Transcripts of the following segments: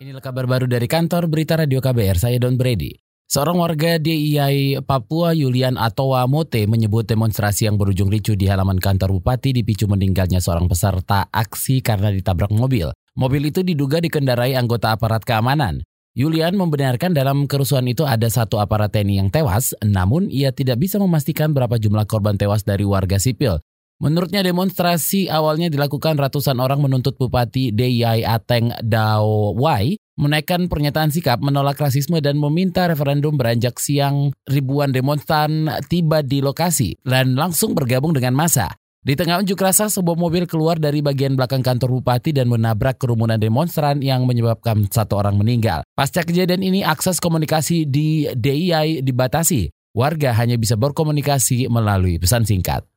Inilah kabar baru dari kantor Berita Radio KBR, saya Don Brady. Seorang warga DIY Papua Yulian Atowa Mote menyebut demonstrasi yang berujung ricu di halaman kantor bupati dipicu meninggalnya seorang peserta aksi karena ditabrak mobil. Mobil itu diduga dikendarai anggota aparat keamanan. Yulian membenarkan dalam kerusuhan itu ada satu aparat TNI yang tewas, namun ia tidak bisa memastikan berapa jumlah korban tewas dari warga sipil. Menurutnya demonstrasi awalnya dilakukan ratusan orang menuntut Bupati DIY Ateng Dao Wai menaikkan pernyataan sikap menolak rasisme dan meminta referendum beranjak siang ribuan demonstran tiba di lokasi dan langsung bergabung dengan massa. Di tengah unjuk rasa, sebuah mobil keluar dari bagian belakang kantor bupati dan menabrak kerumunan demonstran yang menyebabkan satu orang meninggal. Pasca kejadian ini, akses komunikasi di DIY dibatasi. Warga hanya bisa berkomunikasi melalui pesan singkat.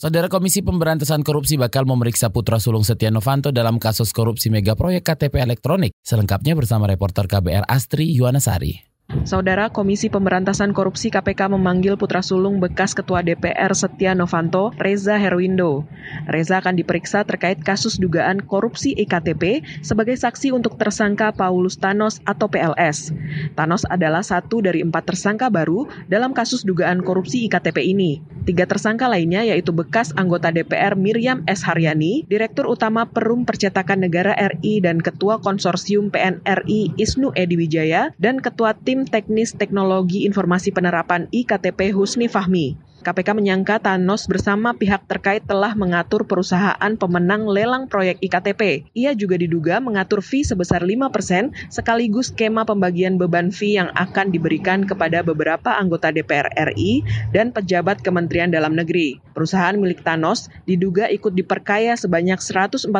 Saudara Komisi Pemberantasan Korupsi bakal memeriksa putra sulung Setia Novanto dalam kasus korupsi mega proyek KTP elektronik. Selengkapnya bersama reporter KBR Astri Yuwanasari. Saudara Komisi Pemberantasan Korupsi KPK memanggil putra sulung bekas Ketua DPR Setia Novanto, Reza Herwindo. Reza akan diperiksa terkait kasus dugaan korupsi IKTP sebagai saksi untuk tersangka Paulus Thanos atau PLS. Thanos adalah satu dari empat tersangka baru dalam kasus dugaan korupsi IKTP ini. Tiga tersangka lainnya yaitu bekas anggota DPR Miriam S. Haryani, Direktur Utama Perum Percetakan Negara RI dan Ketua Konsorsium PNRI Isnu Edi Wijaya, dan Ketua Tim Teknis Teknologi Informasi Penerapan IKTP Husni Fahmi. KPK menyangka Thanos bersama pihak terkait telah mengatur perusahaan pemenang lelang proyek IKTP. Ia juga diduga mengatur fee sebesar 5% sekaligus skema pembagian beban fee yang akan diberikan kepada beberapa anggota DPR RI dan pejabat Kementerian Dalam Negeri. Perusahaan milik Thanos diduga ikut diperkaya sebanyak 145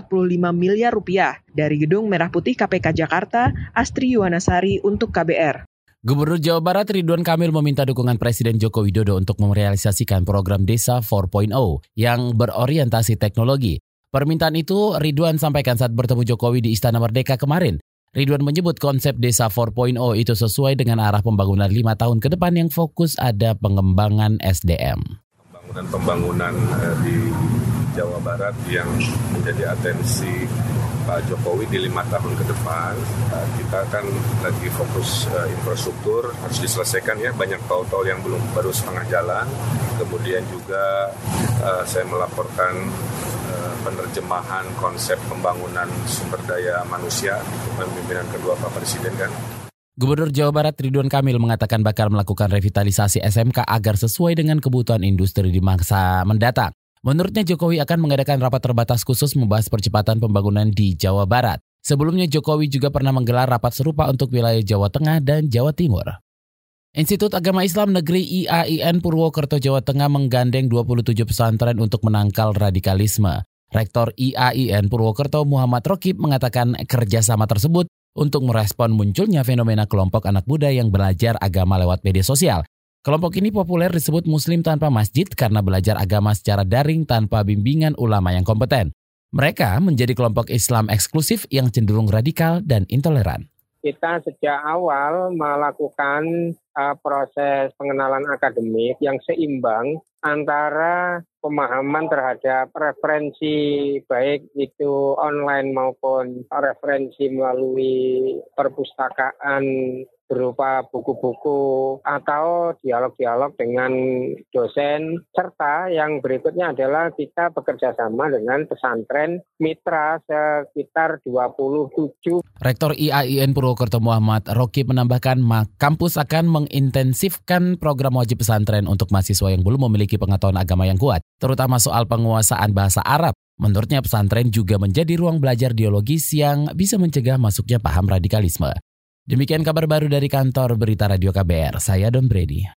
miliar rupiah. Dari Gedung Merah Putih KPK Jakarta, Astri Yuwanasari untuk KBR. Gubernur Jawa Barat Ridwan Kamil meminta dukungan Presiden Joko Widodo untuk merealisasikan program Desa 4.0 yang berorientasi teknologi. Permintaan itu Ridwan sampaikan saat bertemu Jokowi di Istana Merdeka kemarin. Ridwan menyebut konsep Desa 4.0 itu sesuai dengan arah pembangunan lima tahun ke depan yang fokus ada pengembangan SDM. Pembangunan-pembangunan eh, di Jawa Barat yang menjadi atensi Pak Jokowi di lima tahun ke depan uh, kita kan lagi fokus uh, infrastruktur harus diselesaikan ya. Banyak tol-tol yang belum baru setengah jalan. Kemudian juga uh, saya melaporkan penerjemahan konsep pembangunan sumber daya manusia pemimpinan kedua Pak Presiden kan. Gubernur Jawa Barat Ridwan Kamil mengatakan bakal melakukan revitalisasi SMK agar sesuai dengan kebutuhan industri di masa mendatang. Menurutnya Jokowi akan mengadakan rapat terbatas khusus membahas percepatan pembangunan di Jawa Barat. Sebelumnya Jokowi juga pernah menggelar rapat serupa untuk wilayah Jawa Tengah dan Jawa Timur. Institut Agama Islam Negeri IAIN Purwokerto Jawa Tengah menggandeng 27 pesantren untuk menangkal radikalisme. Rektor IAIN Purwokerto Muhammad Rokib mengatakan kerjasama tersebut untuk merespon munculnya fenomena kelompok anak muda yang belajar agama lewat media sosial Kelompok ini populer disebut Muslim tanpa masjid karena belajar agama secara daring tanpa bimbingan ulama yang kompeten. Mereka menjadi kelompok Islam eksklusif yang cenderung radikal dan intoleran. Kita sejak awal melakukan uh, proses pengenalan akademik yang seimbang antara pemahaman terhadap referensi baik itu online maupun referensi melalui perpustakaan berupa buku-buku atau dialog-dialog dengan dosen serta yang berikutnya adalah kita bekerja sama dengan pesantren mitra sekitar 27. Rektor IAIN Purwokerto Muhammad Roki menambahkan kampus akan mengintensifkan program wajib pesantren untuk mahasiswa yang belum memiliki pengetahuan agama yang kuat, terutama soal penguasaan bahasa Arab. Menurutnya pesantren juga menjadi ruang belajar dialogis yang bisa mencegah masuknya paham radikalisme. Demikian kabar baru dari kantor Berita Radio KBR. Saya Don Brady.